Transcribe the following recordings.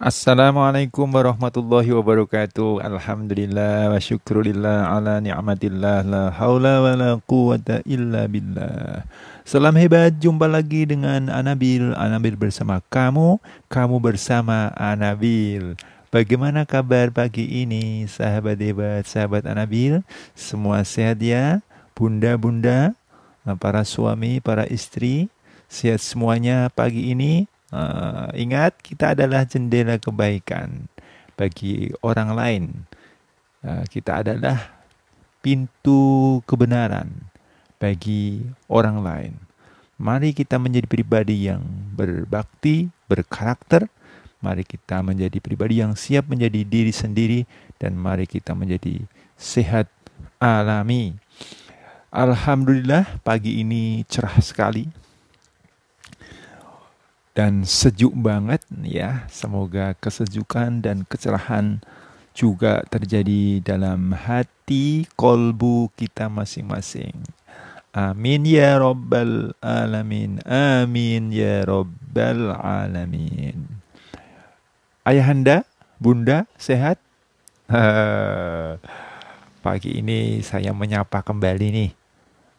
Assalamualaikum warahmatullahi wabarakatuh. Alhamdulillah wa syukurillah ala ni'matillah la haula wa la quwata illa billah. Salam hebat, jumpa lagi dengan Anabil. Anabil bersama kamu, kamu bersama Anabil. Bagaimana kabar pagi ini, sahabat hebat, sahabat Anabil? Semua sehat ya? Bunda-bunda, para suami, para istri, sehat semuanya pagi ini? Uh, ingat, kita adalah jendela kebaikan bagi orang lain. Uh, kita adalah pintu kebenaran bagi orang lain. Mari kita menjadi pribadi yang berbakti, berkarakter. Mari kita menjadi pribadi yang siap menjadi diri sendiri dan mari kita menjadi sehat alami. Alhamdulillah pagi ini cerah sekali dan sejuk banget ya. Semoga kesejukan dan kecerahan juga terjadi dalam hati kolbu kita masing-masing. Amin ya Rabbal Alamin. Amin ya Rabbal Alamin. Ayahanda, bunda, sehat? Pagi ini saya menyapa kembali nih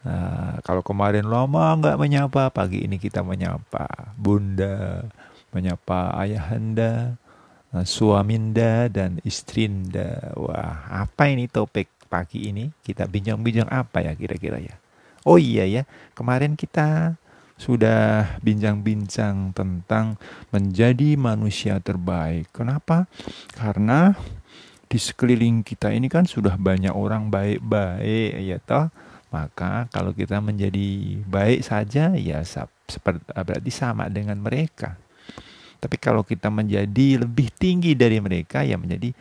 Nah, kalau kemarin lama nggak menyapa, pagi ini kita menyapa bunda, menyapa ayahanda, nah, suaminda dan istrinda. Wah, apa ini topik pagi ini? Kita bincang-bincang apa ya kira-kira ya? Oh iya ya, kemarin kita sudah bincang-bincang tentang menjadi manusia terbaik. Kenapa? Karena di sekeliling kita ini kan sudah banyak orang baik-baik ya toh maka kalau kita menjadi baik saja ya seperti berarti sama dengan mereka. Tapi kalau kita menjadi lebih tinggi dari mereka ya menjadi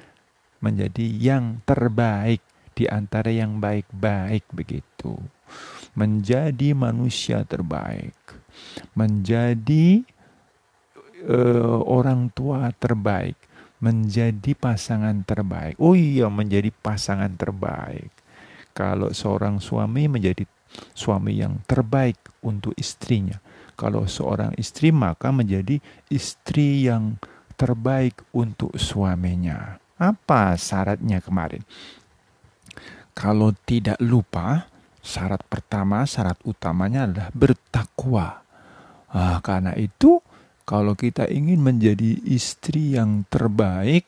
menjadi yang terbaik di antara yang baik-baik begitu. Menjadi manusia terbaik. Menjadi uh, orang tua terbaik. Menjadi pasangan terbaik. Oh iya, menjadi pasangan terbaik kalau seorang suami menjadi suami yang terbaik untuk istrinya. Kalau seorang istri maka menjadi istri yang terbaik untuk suaminya. Apa syaratnya kemarin? Kalau tidak lupa, syarat pertama, syarat utamanya adalah bertakwa. Ah, karena itu, kalau kita ingin menjadi istri yang terbaik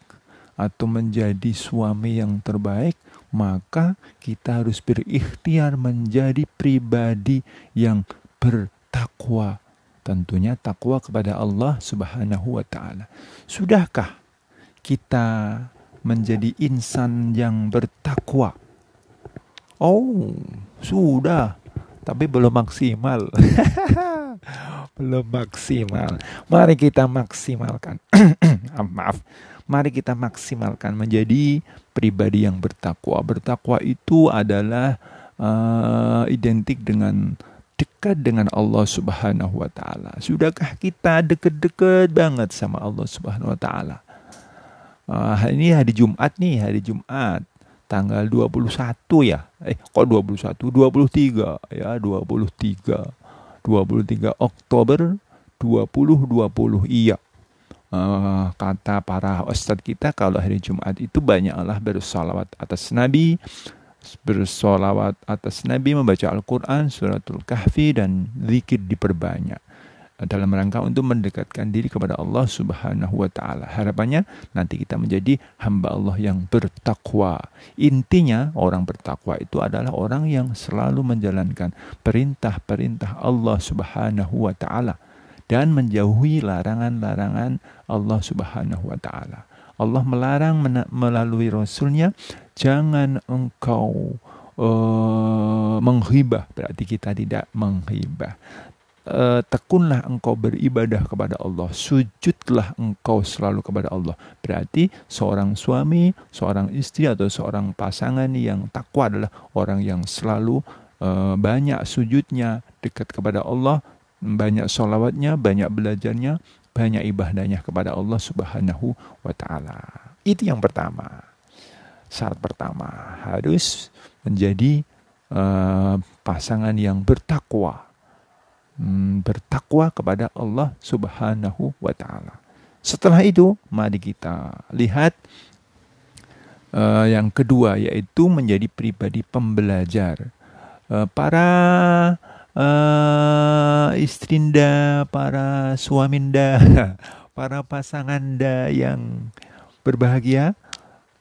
atau menjadi suami yang terbaik, maka kita harus berikhtiar menjadi pribadi yang bertakwa. Tentunya takwa kepada Allah Subhanahu wa taala. Sudahkah kita menjadi insan yang bertakwa? Oh, sudah, tapi belum maksimal. belum maksimal. Mari kita maksimalkan. Maaf mari kita maksimalkan menjadi pribadi yang bertakwa. Bertakwa itu adalah uh, identik dengan dekat dengan Allah Subhanahu wa taala. Sudahkah kita dekat-dekat banget sama Allah Subhanahu wa taala? Uh, ini hari Jumat nih, hari Jumat tanggal 21 ya. Eh kok 21? 23 ya, 23. 23 Oktober 2020. Iya uh, kata para ustadz kita kalau hari Jumat itu banyaklah bersolawat atas Nabi, bersolawat atas Nabi, membaca Al-Quran, suratul kahfi, dan zikir diperbanyak dalam rangka untuk mendekatkan diri kepada Allah Subhanahu wa taala. Harapannya nanti kita menjadi hamba Allah yang bertakwa. Intinya orang bertakwa itu adalah orang yang selalu menjalankan perintah-perintah Allah Subhanahu wa taala dan menjauhi larangan-larangan Allah Subhanahu wa taala. Allah melarang melalui rasulnya jangan engkau uh, menghibah berarti kita tidak menghibah. Uh, tekunlah engkau beribadah kepada Allah, sujudlah engkau selalu kepada Allah. Berarti seorang suami, seorang istri atau seorang pasangan yang takwa adalah orang yang selalu uh, banyak sujudnya dekat kepada Allah, banyak solawatnya, banyak belajarnya, banyak ibadahnya kepada Allah Subhanahu wa taala. Itu yang pertama. Syarat pertama harus menjadi uh, pasangan yang bertakwa. Hmm, bertakwa kepada Allah Subhanahu wa taala. Setelah itu, mari kita lihat uh, yang kedua, yaitu menjadi pribadi pembelajar. Uh, para uh, istrinda, para suaminda, para pasanganda yang berbahagia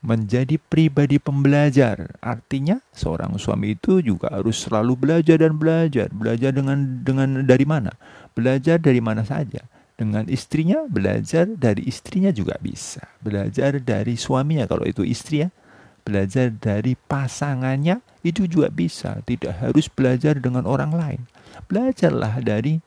menjadi pribadi pembelajar. Artinya seorang suami itu juga harus selalu belajar dan belajar. Belajar dengan dengan dari mana? Belajar dari mana saja dengan istrinya, belajar dari istrinya juga bisa. Belajar dari suaminya kalau itu istri ya. Belajar dari pasangannya itu juga bisa. Tidak harus belajar dengan orang lain. Belajarlah dari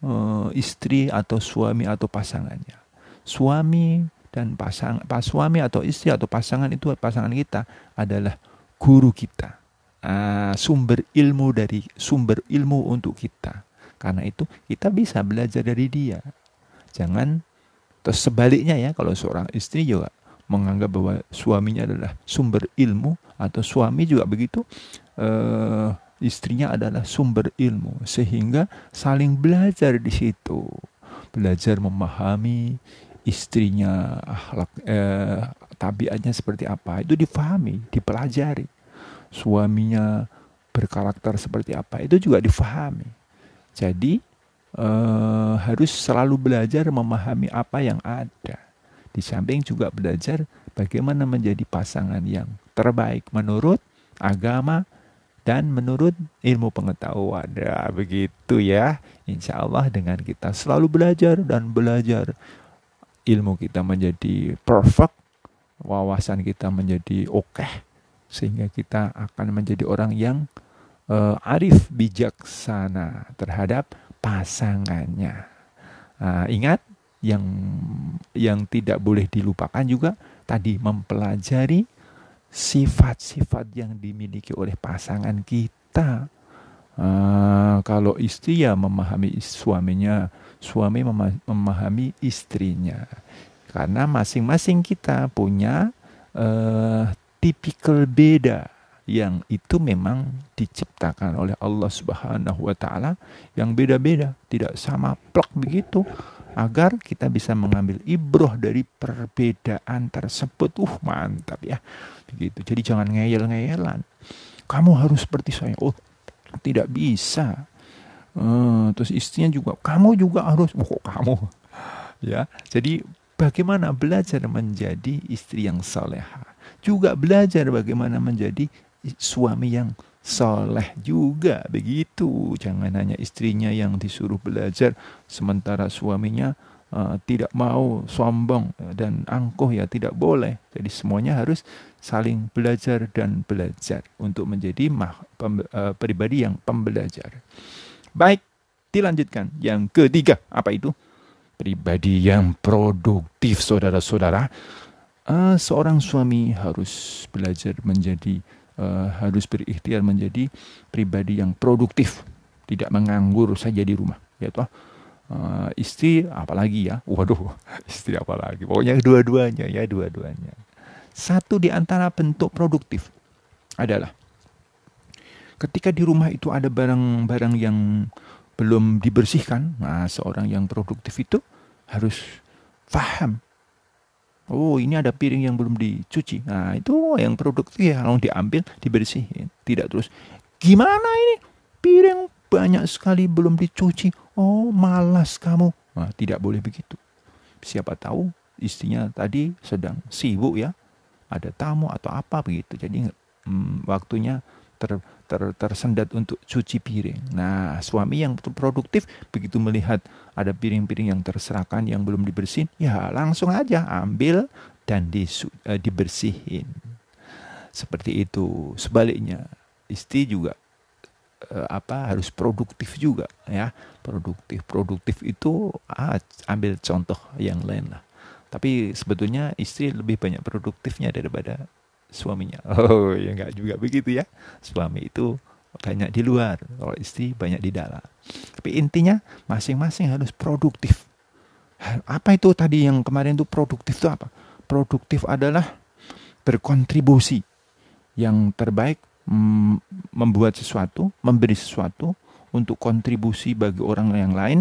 uh, istri atau suami atau pasangannya. Suami dan pasang pas suami atau istri atau pasangan itu pasangan kita adalah guru kita. Uh, sumber ilmu dari sumber ilmu untuk kita karena itu kita bisa belajar dari dia. Jangan terus sebaliknya ya kalau seorang istri juga menganggap bahwa suaminya adalah sumber ilmu atau suami juga begitu uh, istrinya adalah sumber ilmu sehingga saling belajar di situ belajar memahami istrinya akhlak eh, tabiatnya seperti apa itu difahami dipelajari suaminya berkarakter seperti apa itu juga difahami jadi uh, harus selalu belajar memahami apa yang ada. Di samping juga belajar bagaimana menjadi pasangan yang terbaik menurut agama dan menurut ilmu pengetahuan. Ya, begitu ya. Insya Allah dengan kita selalu belajar dan belajar ilmu kita menjadi perfect, wawasan kita menjadi oke, okay, sehingga kita akan menjadi orang yang uh, arif bijaksana terhadap pasangannya. Uh, ingat yang yang tidak boleh dilupakan juga tadi mempelajari sifat-sifat yang dimiliki oleh pasangan kita. Uh, kalau istri ya memahami suaminya, suami memahami istrinya. Karena masing-masing kita punya uh, tipikal beda yang itu memang diciptakan oleh Allah Subhanahu wa taala yang beda-beda, tidak sama plak begitu agar kita bisa mengambil ibroh dari perbedaan tersebut. Uh, mantap ya. Begitu. Jadi jangan ngeyel-ngeyelan. Kamu harus seperti saya. Oh, tidak bisa. Uh, terus istrinya juga, kamu juga harus. Oh, kamu. Ya. Jadi bagaimana belajar menjadi istri yang soleha. Juga belajar bagaimana menjadi suami yang soleh juga begitu. Jangan hanya istrinya yang disuruh belajar sementara suaminya uh, tidak mau sombong dan angkuh ya tidak boleh. Jadi semuanya harus saling belajar dan belajar untuk menjadi mah, pem, uh, pribadi yang pembelajar. Baik, dilanjutkan. Yang ketiga, apa itu? Pribadi yang produktif, saudara-saudara. Uh, seorang suami harus belajar menjadi uh, harus berikhtiar menjadi pribadi yang produktif, tidak menganggur saja di rumah. Ya toh, uh, istri apalagi ya, waduh, istri apalagi, pokoknya dua-duanya ya dua-duanya. Satu di antara bentuk produktif adalah ketika di rumah itu ada barang-barang yang belum dibersihkan, nah seorang yang produktif itu harus paham Oh ini ada piring yang belum dicuci. Nah itu yang produktif ya kalau diambil dibersihin. Tidak terus gimana ini piring banyak sekali belum dicuci. Oh malas kamu. Nah, tidak boleh begitu. Siapa tahu istrinya tadi sedang sibuk ya. Ada tamu atau apa begitu. Jadi hmm, waktunya ter, ter, tersendat untuk cuci piring. Nah, suami yang produktif begitu melihat ada piring-piring yang terserahkan yang belum dibersihin, ya langsung aja ambil dan di, uh, eh, dibersihin. Seperti itu. Sebaliknya, istri juga uh, apa harus produktif juga ya. Produktif. Produktif itu ah, ambil contoh yang lain lah. Tapi sebetulnya istri lebih banyak produktifnya daripada suaminya. Oh, ya enggak juga begitu ya. Suami itu banyak di luar, kalau istri banyak di dalam. Tapi intinya masing-masing harus produktif. Apa itu tadi yang kemarin itu produktif itu apa? Produktif adalah berkontribusi yang terbaik membuat sesuatu, memberi sesuatu untuk kontribusi bagi orang yang lain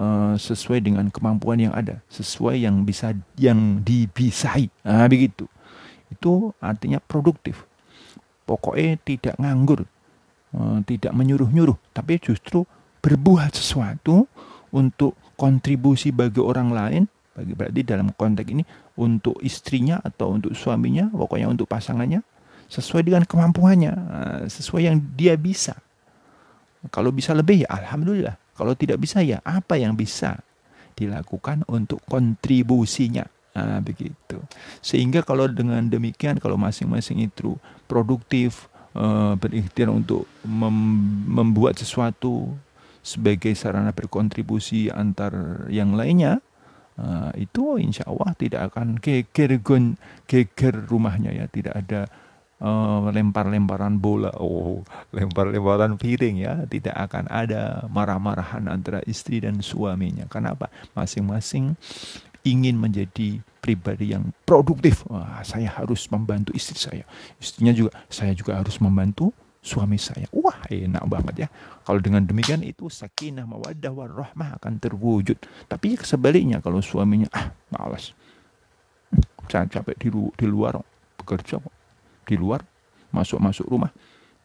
uh, sesuai dengan kemampuan yang ada, sesuai yang bisa yang dibisai. Nah, begitu. Itu artinya produktif. Pokoknya tidak nganggur, uh, tidak menyuruh-nyuruh, tapi justru berbuat sesuatu untuk kontribusi bagi orang lain, bagi berarti dalam konteks ini untuk istrinya atau untuk suaminya, pokoknya untuk pasangannya sesuai dengan kemampuannya, uh, sesuai yang dia bisa. Kalau bisa lebih ya alhamdulillah. Kalau tidak bisa ya apa yang bisa dilakukan untuk kontribusinya. Nah, begitu. Sehingga kalau dengan demikian kalau masing-masing itu produktif uh, berikhtiar untuk mem membuat sesuatu sebagai sarana berkontribusi antar yang lainnya, uh, itu insya Allah tidak akan geger geger rumahnya ya, tidak ada uh, lempar-lemparan bola, oh, lempar-lemparan piring ya, tidak akan ada marah-marahan antara istri dan suaminya. Kenapa? Masing-masing ingin menjadi pribadi yang produktif. Wah, saya harus membantu istri saya. Istrinya juga, saya juga harus membantu suami saya. Wah, enak banget ya. Kalau dengan demikian itu sakinah mawaddah warahmah akan terwujud. Tapi sebaliknya kalau suaminya ah malas. Saya capek di, di luar bekerja di luar masuk-masuk rumah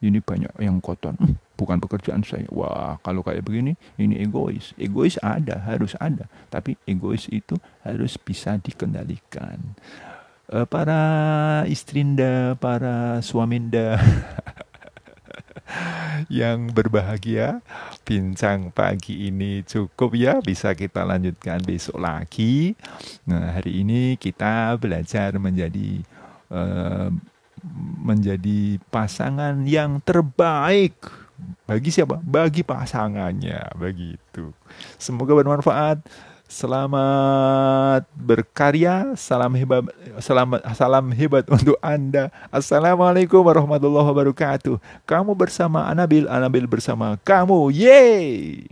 ini banyak yang kotor hmm, bukan pekerjaan saya. Wah kalau kayak begini ini egois. Egois ada harus ada. Tapi egois itu harus bisa dikendalikan. Uh, para istrinda para suaminda yang berbahagia bincang pagi ini cukup ya. Bisa kita lanjutkan besok lagi. Nah hari ini kita belajar menjadi uh, menjadi pasangan yang terbaik bagi siapa? Bagi pasangannya, begitu. Semoga bermanfaat. Selamat berkarya, salam hebat, selamat, salam hebat untuk Anda. Assalamualaikum warahmatullahi wabarakatuh. Kamu bersama Anabil, Anabil bersama kamu. Yeay!